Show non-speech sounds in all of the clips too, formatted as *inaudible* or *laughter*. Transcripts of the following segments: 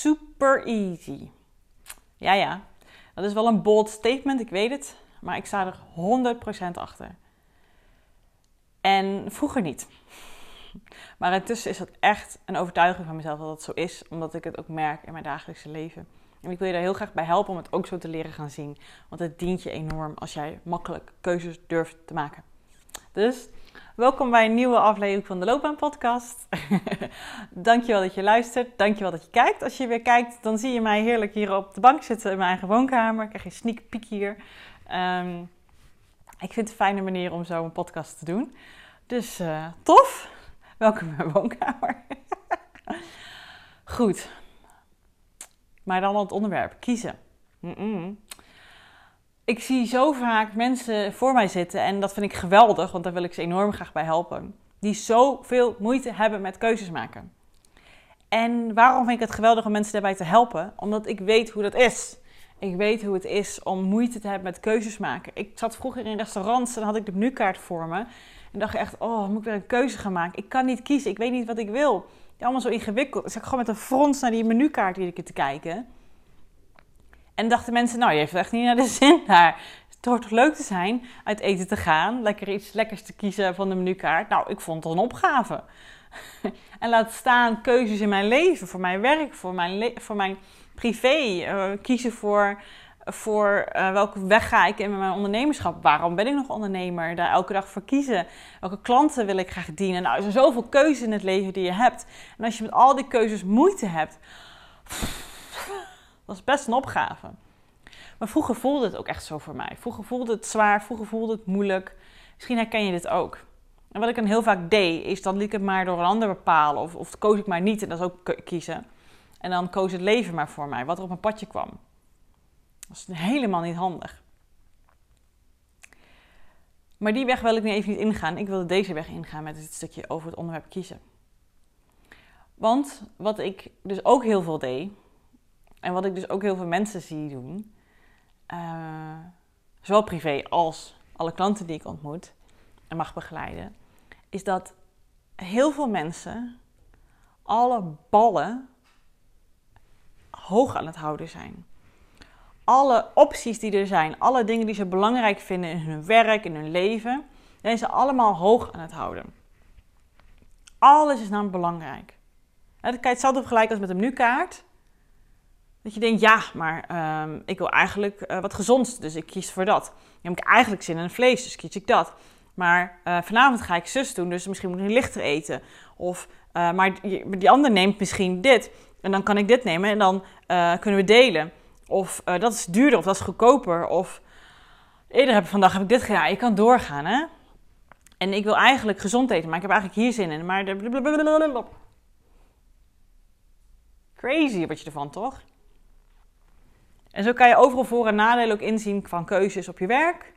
super easy. Ja, ja, dat is wel een bold statement, ik weet het, maar ik sta er 100% achter. En vroeger niet. Maar intussen is dat echt een overtuiging van mezelf dat het zo is, omdat ik het ook merk in mijn dagelijkse leven. En ik wil je daar heel graag bij helpen om het ook zo te leren gaan zien. Want het dient je enorm als jij makkelijk keuzes durft te maken. Dus welkom bij een nieuwe aflevering van de Loopbaan Podcast. *laughs* Dankjewel dat je luistert. Dankjewel dat je kijkt. Als je weer kijkt, dan zie je mij heerlijk hier op de bank zitten in mijn eigen woonkamer. Ik krijg je sneak peek hier. Ehm, ik vind het een fijne manier om zo een podcast te doen. Dus uh, tof. Welkom in mijn woonkamer. *laughs* Goed. Maar dan het onderwerp. Kiezen. Ik zie zo vaak mensen voor mij zitten en dat vind ik geweldig, want daar wil ik ze enorm graag bij helpen. Die zoveel moeite hebben met keuzes maken. En waarom vind ik het geweldig om mensen daarbij te helpen? Omdat ik weet hoe dat is. Ik weet hoe het is om moeite te hebben met keuzes maken. Ik zat vroeger in restaurants en had ik de menukaart voor me. En dacht echt, oh, moet ik weer een keuze gaan maken? Ik kan niet kiezen, ik weet niet wat ik wil. Het allemaal zo ingewikkeld. Dus ik gewoon met een frons naar die menukaart keer te kijken. En dachten mensen, nou, je heeft echt niet naar de *laughs* zin daar. Het hoort toch leuk te zijn uit eten te gaan, lekker iets lekkers te kiezen van de menukaart. Nou, ik vond het een opgave. *laughs* en laat staan keuzes in mijn leven, voor mijn werk, voor mijn, voor mijn privé. Uh, kiezen voor, voor uh, welke weg ga ik in mijn ondernemerschap. Waarom ben ik nog ondernemer? Daar elke dag voor kiezen. Welke klanten wil ik graag dienen? Nou, er zijn zoveel keuzes in het leven die je hebt. En als je met al die keuzes moeite hebt, dat is best een opgave. Maar vroeger voelde het ook echt zo voor mij. Vroeger voelde het zwaar, vroeger voelde het moeilijk. Misschien herken je dit ook. En wat ik dan heel vaak deed, is dan liet ik het maar door een ander bepalen. Of, of koos ik maar niet, en dat is ook kiezen. En dan koos het leven maar voor mij, wat er op mijn padje kwam. Dat is helemaal niet handig. Maar die weg wil ik nu even niet ingaan. Ik wilde deze weg ingaan met het stukje over het onderwerp kiezen. Want wat ik dus ook heel veel deed, en wat ik dus ook heel veel mensen zie doen, uh, zowel privé als alle klanten die ik ontmoet en mag begeleiden, is dat heel veel mensen alle ballen hoog aan het houden zijn. Alle opties die er zijn, alle dingen die ze belangrijk vinden in hun werk, in hun leven, zijn ze allemaal hoog aan het houden. Alles is namelijk belangrijk. Je hetzelfde vergelijken als met een menukaart. Dat je denkt, ja, maar um, ik wil eigenlijk uh, wat gezonds, dus ik kies voor dat. Dan heb ik eigenlijk zin in vlees, dus kies ik dat. Maar uh, vanavond ga ik zus doen, dus misschien moet ik lichter eten. Of, uh, maar die, ander neemt misschien dit. En dan kan ik dit nemen en dan kunnen we delen. Of dat is duurder of dat is goedkoper. Of eerder heb vandaag heb ik dit gedaan. Je kan doorgaan, hè. En ik wil eigenlijk gezond eten, maar ik heb eigenlijk hier zin in. Maar. Crazy wat je ervan, toch? En zo kan je overal voor- en nadelen ook inzien van keuzes op je werk.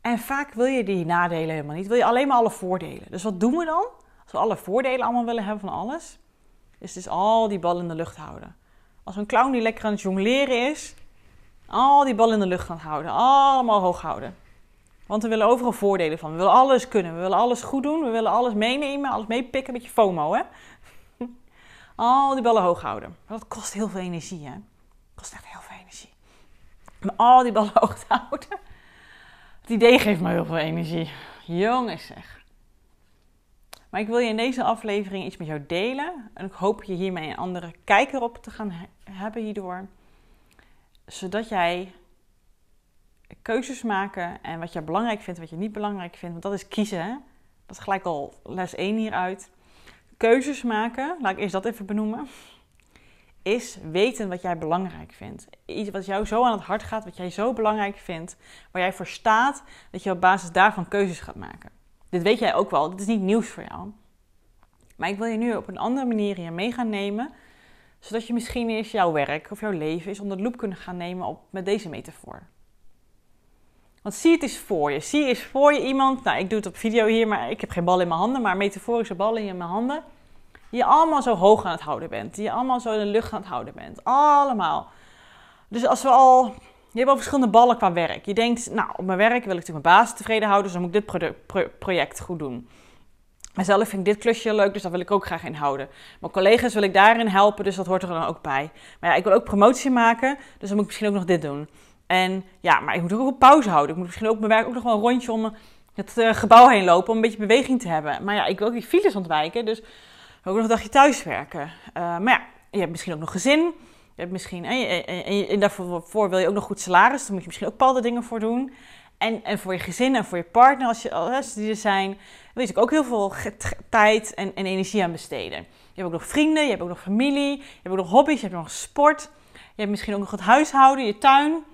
En vaak wil je die nadelen helemaal niet. Wil je alleen maar alle voordelen. Dus wat doen we dan? Als we alle voordelen allemaal willen hebben van alles. Is dus al die ballen in de lucht houden. Als een clown die lekker aan het jongleren is. Al die ballen in de lucht gaan houden. Allemaal hoog houden. Want we willen overal voordelen van. We willen alles kunnen. We willen alles goed doen. We willen alles meenemen. Alles meepikken. Een beetje FOMO, hè? *laughs* Al die ballen hoog houden. Maar dat kost heel veel energie, hè? Kost echt heel veel energie. Om al die ballen *laughs* hoog te houden. Het idee geeft me heel veel energie. Jongens zeg. Maar ik wil je in deze aflevering iets met jou delen. En ik hoop je hiermee een andere kijker op te gaan hebben hierdoor. Zodat jij keuzes maken en wat je belangrijk vindt, wat je niet belangrijk vindt. Want dat is kiezen. Hè? Dat is gelijk al les 1 hieruit. Keuzes maken, laat ik eerst dat even benoemen. Is weten wat jij belangrijk vindt. Iets wat jou zo aan het hart gaat, wat jij zo belangrijk vindt, waar jij voor staat, dat je op basis daarvan keuzes gaat maken. Dit weet jij ook wel, dit is niet nieuws voor jou. Maar ik wil je nu op een andere manier hier mee gaan nemen, zodat je misschien eens jouw werk of jouw leven eens onder de loep kunnen gaan nemen op, met deze metafoor. Want zie het eens voor je. Zie eens voor je iemand, nou ik doe het op video hier, maar ik heb geen bal in mijn handen, maar metaforische ballen in mijn handen. Je allemaal zo hoog aan het houden bent. Die je allemaal zo in de lucht aan het houden bent. Allemaal. Dus als we al, je hebt al verschillende ballen qua werk. Je denkt, nou op mijn werk wil ik natuurlijk mijn baas tevreden houden, dus dan moet ik dit project goed doen. Mezelf vind ik dit klusje leuk, dus daar wil ik ook graag in houden. Mijn collega's wil ik daarin helpen, dus dat hoort er dan ook bij. Maar ja, ik wil ook promotie maken, dus dan moet ik misschien ook nog dit doen. En ja, maar ik moet ook een pauze houden. Ik moet misschien ook mijn werk ook nog wel een rondje om het uh, gebouw heen lopen om een beetje beweging te hebben. Maar ja, ik wil ook die files ontwijken, dus ook nog een dagje thuiswerken. Uh, maar ja, je hebt misschien ook nog gezin. Je hebt misschien, en, daarvoor wil je ook nog goed salaris. Daar moet je misschien ook bepaalde dingen voor doen. En, en voor je gezin en voor je partner, als, je, als die er zijn, wil je ook heel veel tijd en, en energie aan besteden. Je hebt ook nog vrienden, je hebt ook nog familie, je hebt ook nog hobby's, je hebt nog sport. Je hebt misschien ook nog het huishouden, je tuin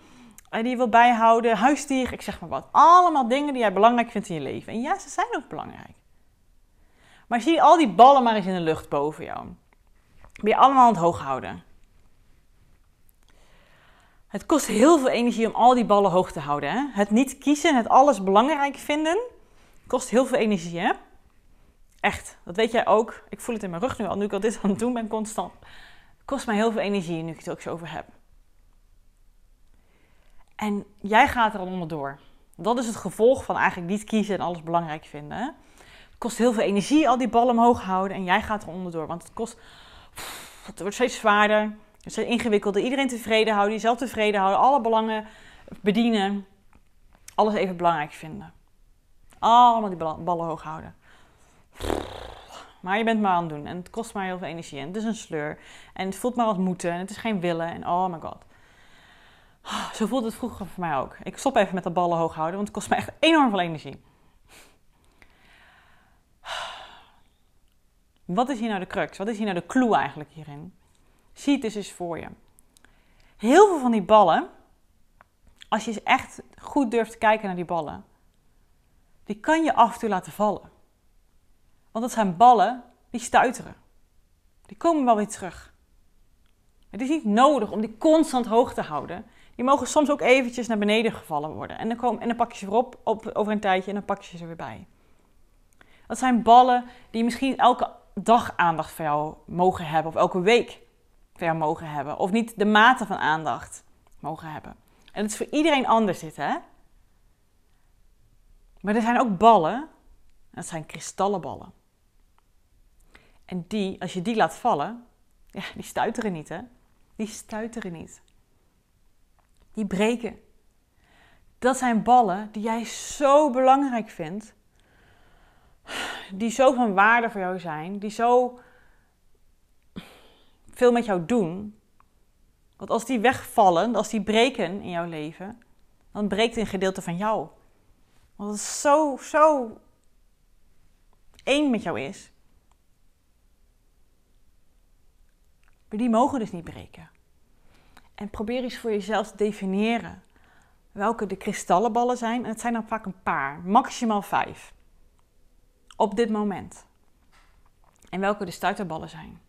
die je wilt bijhouden, huisdier, ik zeg maar wat. Allemaal dingen die jij belangrijk vindt in je leven. En ja, ze zijn ook belangrijk. Maar zie al die ballen maar eens in de lucht boven jou. Ben je allemaal aan het hoog houden. Het kost heel veel energie om al die ballen hoog te houden. Hè? Het niet kiezen, het alles belangrijk vinden, kost heel veel energie. Hè? Echt, dat weet jij ook. Ik voel het in mijn rug nu al, nu ik al dit aan het doen ben constant. Het kost mij heel veel energie nu ik het ook zo over heb. En jij gaat er al onderdoor. Dat is het gevolg van eigenlijk niet kiezen en alles belangrijk vinden. Kost heel veel energie al die ballen omhoog houden en jij gaat er onderdoor. Want het kost, het wordt steeds zwaarder, het is ingewikkelder. Iedereen tevreden houden, jezelf tevreden houden, alle belangen bedienen. Alles even belangrijk vinden. Allemaal die ballen hoog houden. Maar je bent maar aan het doen en het kost maar heel veel energie. En het is een sleur. En het voelt maar als moeten en het is geen willen. En oh my god. Zo voelt het vroeger voor mij ook. Ik stop even met de ballen hoog houden, want het kost me echt enorm veel energie. Wat is hier nou de crux? Wat is hier nou de clue eigenlijk hierin? Zie het dus eens voor je. Heel veel van die ballen, als je echt goed durft te kijken naar die ballen, die kan je af en toe laten vallen. Want dat zijn ballen die stuiteren. Die komen wel weer terug. Het is niet nodig om die constant hoog te houden. Die mogen soms ook eventjes naar beneden gevallen worden. En dan, kom, en dan pak je ze weer op, op over een tijdje en dan pak je ze weer bij. Dat zijn ballen die misschien elke dag aandacht voor jou mogen hebben. Of elke week voor jou mogen hebben. Of niet de mate van aandacht mogen hebben. En dat is voor iedereen anders dit, hè? Maar er zijn ook ballen. Dat zijn kristallenballen. En die, als je die laat vallen, ja, die stuiteren niet, hè? Die stuiteren niet die breken. Dat zijn ballen die jij zo belangrijk vindt, die zo van waarde voor jou zijn, die zo veel met jou doen. Want als die wegvallen, als die breken in jouw leven, dan breekt een gedeelte van jou. Want het zo, zo één met jou is. Maar die mogen dus niet breken. En probeer eens voor jezelf te definiëren welke de kristallenballen zijn. En het zijn er vaak een paar, maximaal vijf. Op dit moment. En welke de stuiterballen zijn.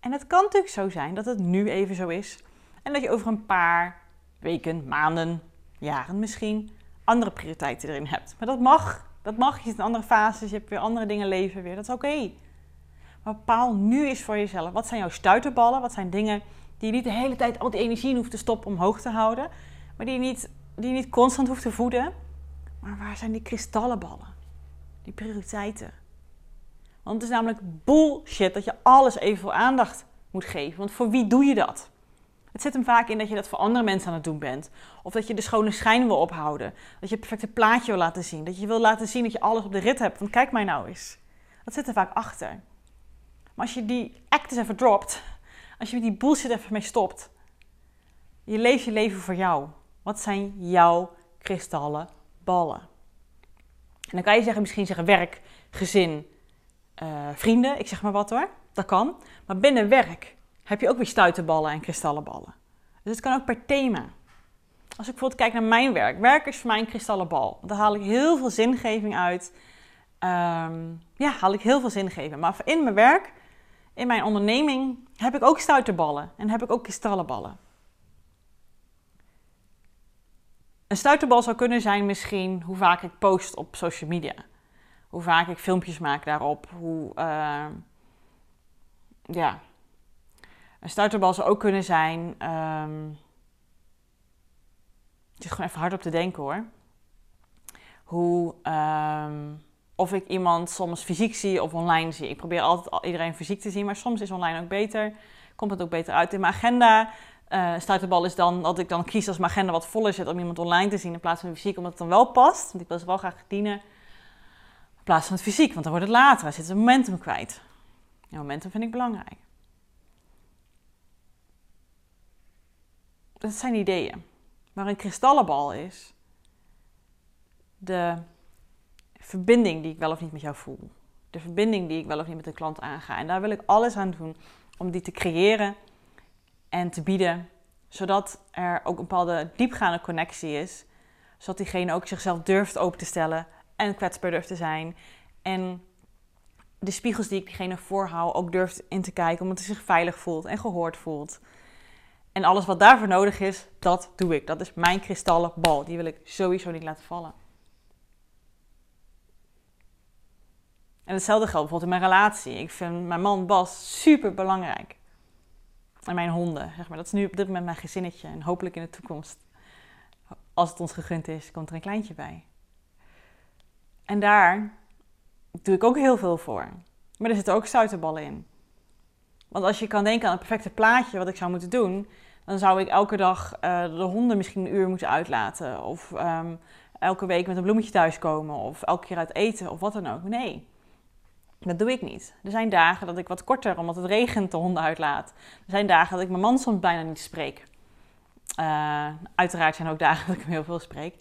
En het kan natuurlijk zo zijn dat het nu even zo is. En dat je over een paar weken, maanden, jaren misschien andere prioriteiten erin hebt. Maar dat mag. Dat mag. Je zit in andere fases. Je hebt weer andere dingen leven weer. Dat is oké. Maar bepaal nu eens voor jezelf. Wat zijn jouw stuiterballen? Wat zijn dingen die je niet de hele tijd al die energie hoeft te stoppen om hoog te houden. Maar die je niet, die je niet constant hoeft te voeden. Maar waar zijn die kristallenballen? Die prioriteiten. Want het is namelijk bullshit dat je alles even voor aandacht moet geven. Want voor wie doe je dat? Het zit hem vaak in dat je dat voor andere mensen aan het doen bent. Of dat je de schone schijn wil ophouden. Dat je het perfecte plaatje wil laten zien. Dat je wil laten zien dat je alles op de rit hebt. Want kijk mij nou eens. Dat zit er vaak achter. Maar als je die act eens even dropt als je die bullshit even mee stopt. Je leeft je leven voor jou. Wat zijn jouw kristallen ballen? En dan kan je zeggen, misschien zeggen werk, gezin, uh, vrienden. Ik zeg maar wat hoor. Dat kan. Maar binnen werk heb je ook weer stuitenballen en kristallenballen. Dus het kan ook per thema. Als ik bijvoorbeeld kijk naar mijn werk. Werk is voor mij een kristallenbal. Daar haal ik heel veel zingeving uit. Um, ja, haal ik heel veel zingeving. Maar in mijn werk, in mijn onderneming, heb ik ook stuiterballen. En heb ik ook kristallenballen. Een stuiterbal zou kunnen zijn misschien hoe vaak ik post op social media. Hoe vaak ik filmpjes maak daarop. Hoe, uh, ja. Een stuiterbal zou ook kunnen zijn... Um, het is gewoon even hard op te denken hoor. Hoe... Um, of ik iemand soms fysiek zie of online zie. Ik probeer altijd iedereen fysiek te zien, maar soms is online ook beter. Komt het ook beter uit in mijn agenda. Uh, stuiterbal is dan dat ik dan kies als mijn agenda wat voller zit om iemand online te zien in plaats van fysiek, omdat het dan wel past. Want ik wil ze wel graag dienen in plaats van het fysiek, want dan wordt het later. Dan zit het momentum kwijt. En momentum vind ik belangrijk. Dat zijn ideeën. Maar een kristallenbal is de verbinding die ik wel of niet met jou voel. De verbinding die ik wel of niet met de klant aanga. En daar wil ik alles aan doen om die te creëren en te bieden, zodat er ook een bepaalde diepgaande connectie is. Zodat diegene ook zichzelf durft open te stellen en kwetsbaar durft te zijn. En de spiegels die ik diegene voorhoud ook durft in te kijken, omdat hij zich veilig voelt en gehoord voelt. En alles wat daarvoor nodig is, dat doe ik. Dat is mijn kristallen bal. Die wil ik sowieso niet laten vallen. En hetzelfde geldt bijvoorbeeld in mijn relatie. Ik vind mijn man Bas super belangrijk. En mijn honden, zeg maar. Dat is nu op dit moment mijn gezinnetje. En hopelijk in de toekomst, als het ons gegund is, komt er een kleintje bij. En daar doe ik ook heel veel voor. Maar er zitten ook stuiterballen in. Want als je kan denken aan het perfecte plaatje wat ik zou moeten doen, dan zou ik elke dag uh, de honden misschien een uur moeten uitlaten. Of um, elke week met een bloemetje thuiskomen. Of elke keer uit eten of wat dan ook. Nee. Dat doe ik niet. Er zijn dagen dat ik wat korter, omdat het regent, de honden uitlaat. Er zijn dagen dat ik mijn man soms bijna niet spreek. Uh, uiteraard zijn er ook dagen *laughs* dat ik hem heel veel spreek.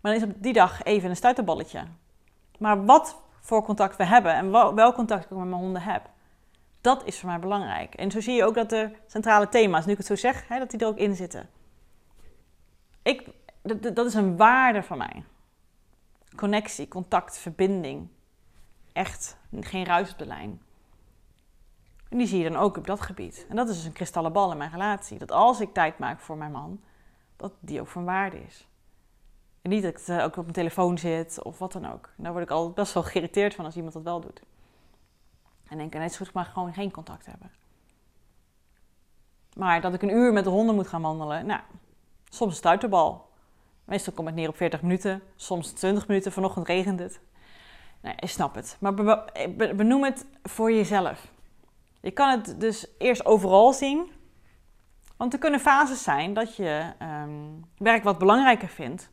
Maar dan is op die dag even een stuiterballetje. Maar wat voor contact we hebben en welk contact ik met mijn honden heb, dat is voor mij belangrijk. En zo zie je ook dat de centrale thema's, nu ik het zo zeg, hè, dat die er ook in zitten. Ik, dat is een waarde van mij. Connectie, contact, verbinding echt geen ruis op de lijn. En die zie je dan ook op dat gebied. En dat is dus een kristallen bal in mijn relatie. Dat als ik tijd maak voor mijn man, dat die ook van waarde is. En niet dat ik ook op mijn telefoon zit of wat dan ook. daar word ik al best wel geïrriteerd van als iemand dat wel doet. En denk, net zo goed maar gewoon geen contact hebben. Maar dat ik een uur met de honden moet gaan wandelen, nou, soms stuit de bal. Meestal komt het neer op 40 minuten, soms 20 minuten. Vanochtend regent het. Nee, ik snap het. Maar benoem het voor jezelf. Je kan het dus eerst overal zien. Want er kunnen fases zijn dat je um, werk wat belangrijker vindt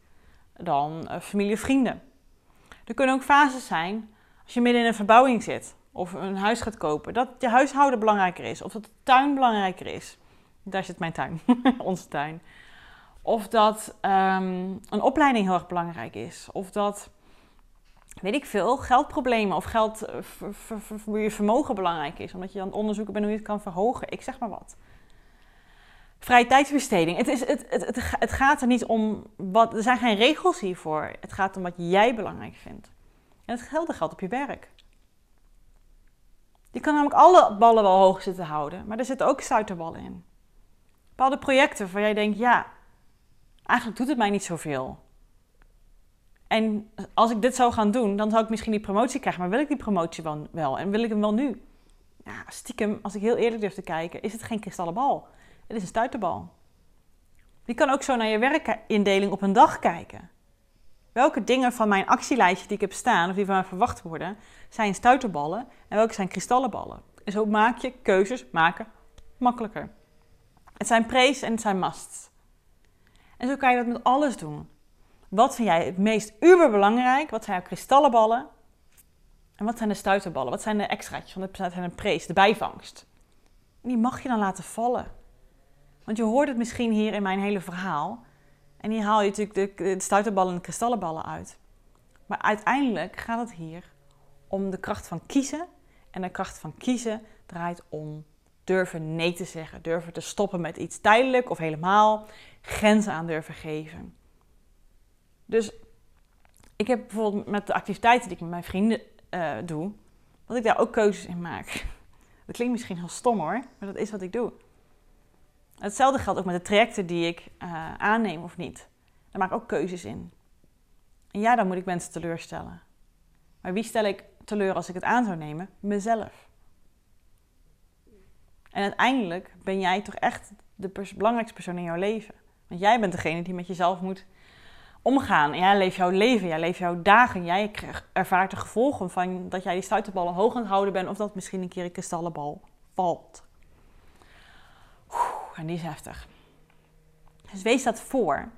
dan uh, familie of vrienden. Er kunnen ook fases zijn als je midden in een verbouwing zit of een huis gaat kopen, dat je huishouden belangrijker is of dat de tuin belangrijker is. Daar zit mijn tuin, *laughs* onze tuin. Of dat um, een opleiding heel erg belangrijk is. Of dat weet ik veel, geldproblemen of geld eh, voor je vermogen belangrijk is. Omdat je aan het onderzoeken bent hoe je het kan verhogen. Ik zeg maar wat. Vrije tijdsbesteding. Het, is, het, het, het, het gaat er niet om wat. Er zijn geen regels hiervoor. Het gaat om wat jij belangrijk vindt. En hetzelfde geldt op je werk. Je kan namelijk alle ballen wel hoog zitten houden, maar er zitten ook stuiterballen in. Bepaalde projecten waar jij denkt, ja, eigenlijk doet het mij niet zoveel. En als ik dit zou gaan doen, dan zou ik misschien die promotie krijgen. Maar wil ik die promotie wel? En wil ik hem wel nu? Ja, stiekem, als ik heel eerlijk durf te kijken, is het geen kristallen bal. Het is een stuiterbal. Je kan ook zo naar je werkindeling op een dag kijken. Welke dingen van mijn actielijstje die ik heb staan, of die van mij verwacht worden, zijn stuiterballen en welke zijn kristallenballen? En zo maak je keuzes maken makkelijker. Het zijn pre's en het zijn musts. En zo kan je dat met alles doen. Wat vind jij het meest uberbelangrijk? Wat zijn jouw kristallenballen? En wat zijn de stuiterballen? Wat zijn de extraatjes? de zijn een prees, de bijvangst. Die mag je dan laten vallen. Want je hoort het misschien hier in mijn hele verhaal. En hier haal je natuurlijk de, de stuiterballen en de kristallenballen uit. Maar uiteindelijk gaat het hier om de kracht van kiezen. En de kracht van kiezen draait om durven nee te zeggen, durven te stoppen met iets tijdelijk of helemaal, grenzen aan durven geven. Dus ik heb bijvoorbeeld met de activiteiten die ik met mijn vrienden uh, doe, dat ik daar ook keuzes in maak. *laughs* Dat klinkt misschien heel stom hoor, maar dat is wat ik doe. Hetzelfde geldt ook met de trajecten die ik uh, aanneem of niet. Daar maak ik ook keuzes in. En ja, dan moet ik mensen teleurstellen. Maar wie stel ik teleur als ik het aan zou nemen? Mezelf. En uiteindelijk ben jij toch echt de belangrijkste persoon in jouw leven. Want jij bent degene die met jezelf moet omgaan. Jij leeft jouw leven, jij leeft jouw dagen. Jij ervaart de gevolgen van dat jij die stuiterballen hoog aan het houden bent... of dat misschien een keer een kristallenbal valt. Oeh, en die is heftig. Dus wees dat voor.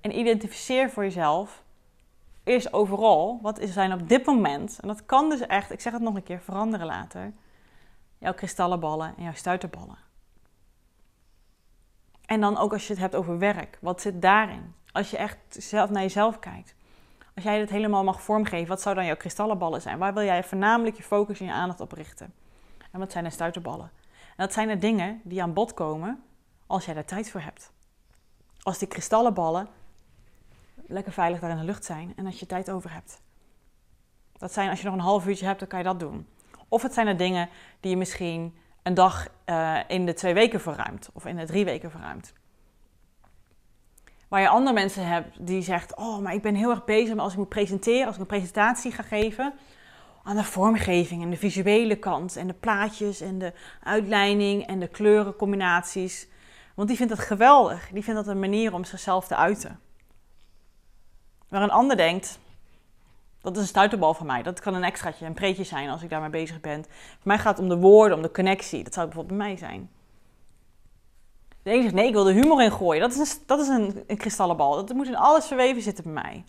En identificeer voor jezelf eerst overal wat is zijn op dit moment. En dat kan dus echt, ik zeg het nog een keer, veranderen later. Jouw kristallenballen en jouw stuiterballen. En dan ook als je het hebt over werk. Wat zit daarin? Als je echt zelf naar jezelf kijkt. Als jij het helemaal mag vormgeven, wat zou dan jouw kristallenballen zijn? Waar wil jij voornamelijk je focus en je aandacht op richten? En wat zijn de stuiterballen? En dat zijn de dingen die aan bod komen als jij daar tijd voor hebt. Als die kristallenballen lekker veilig daar in de lucht zijn en als je tijd over hebt. Dat zijn, als je nog een half uurtje hebt, dan kan je dat doen. Of het zijn er dingen die je misschien een dag uh, in de twee weken verruimt of in de drie weken verruimt. Waar je andere mensen hebt die zegt: Oh, maar ik ben heel erg bezig met als ik moet presenteren, als ik een presentatie ga geven. Aan de vormgeving en de visuele kant en de plaatjes en de uitleiding en de kleurencombinaties. Want die vindt dat geweldig. Die vindt dat een manier om zichzelf te uiten. Waar een ander denkt, dat is een stuiterbal van mij. Dat kan een extraatje, een preetje zijn als ik daarmee bezig ben. Voor mij gaat het om de woorden, om de connectie. Dat zou bijvoorbeeld bij mij zijn. De ene zegt, nee, ik wil de humor in gooien. Dat is een, dat is een, een kristallenbal. Dat moet in alles verweven zitten bij mij.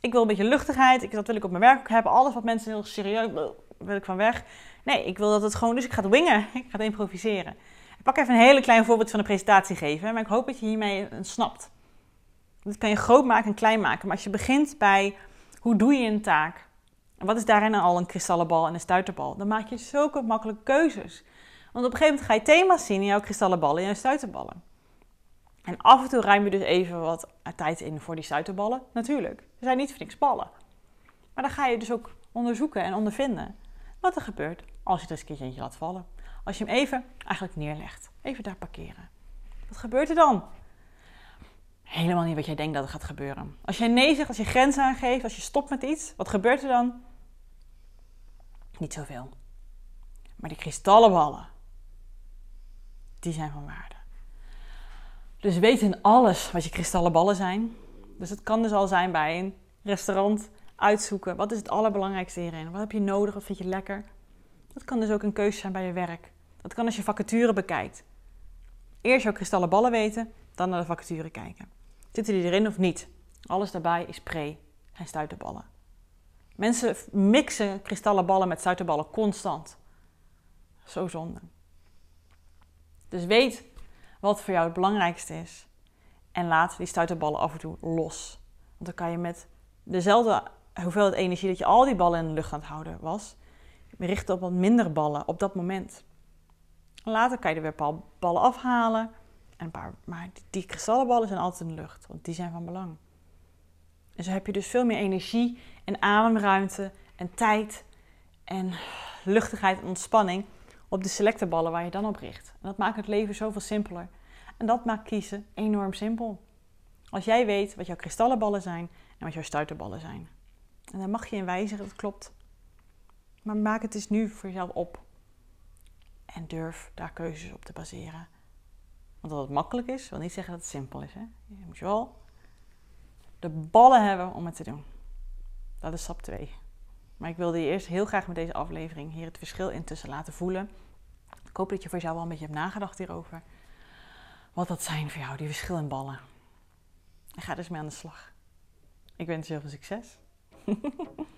Ik wil een beetje luchtigheid. Ik, dat wil ik op mijn werk hebben. Alles wat mensen heel serieus... wil ik van weg. Nee, ik wil dat het gewoon... Dus ik ga het wingen. *laughs* Ik ga het improviseren. Ik pak even een hele klein voorbeeld van een presentatie geven. Maar ik hoop dat je hiermee snapt. Dit kan je groot maken en klein maken. Maar als je begint bij hoe doe je een taak? Wat is daarin al een kristallenbal en een stuiterbal? Dan maak je zulke makkelijke keuzes. Want op een gegeven moment ga je thema's zien in jouw kristallenballen en jouw stuiterballen. En af en toe ruim je dus even wat tijd in voor die stuiterballen. Natuurlijk, ze zijn niet voor niks ballen. Maar dan ga je dus ook onderzoeken en ondervinden wat er gebeurt als je er eens een keertje laat vallen. Als je hem even eigenlijk neerlegt. Even daar parkeren. Wat gebeurt er dan? Helemaal niet wat jij denkt dat er gaat gebeuren. Als jij nee zegt, als je grenzen aangeeft, als je stopt met iets, wat gebeurt er dan? Niet zoveel. Maar die kristallenballen, die zijn van waarde. Dus weet in alles wat je kristallenballen zijn. Dus het kan dus al zijn bij een restaurant uitzoeken. Wat is het allerbelangrijkste hierin? Wat heb je nodig? Wat vind je lekker? Dat kan dus ook een keuze zijn bij je werk. Dat kan als je vacature bekijkt. Eerst jouw kristallenballen weten, dan naar de vacature kijken. Zitten die erin of niet? Alles daarbij is pre en stuiterballen. Mensen mixen kristallenballen met stuiterballen constant. Zo zonde. Dus weet wat voor jou het belangrijkste is. En laat die stuiterballen af en toe los. Want dan kan je met dezelfde hoeveelheid energie dat je al die ballen in de lucht aan het houden was, richten op wat minder ballen op dat moment. Later kan je er weer ballen afhalen een paar, maar die, kristallenballen zijn altijd in de lucht, want die zijn van belang. En zo heb je dus veel meer energie en ademruimte en tijd en luchtigheid en ontspanning op de selecte ballen waar je dan op richt. En dat maakt het leven zoveel simpeler. En dat maakt kiezen enorm simpel. Als jij weet wat jouw kristallenballen zijn en wat jouw stuiterballen zijn. En dan mag je in wijzigen, dat klopt. Maar maak het eens nu voor jezelf op. En durf daar keuzes op te baseren. Want dat het makkelijk is, wil niet zeggen dat het simpel is. Hè? Je moet wel de ballen hebben om het te doen. Dat is stap 2. Maar ik wilde je eerst heel graag met deze aflevering hier het verschil intussen laten voelen. Ik hoop dat je voor jou wel een beetje hebt nagedacht hierover. Wat dat zijn voor jou, die verschil in ballen. En ga dus mee aan de slag. Ik wens je heel veel succes. *laughs*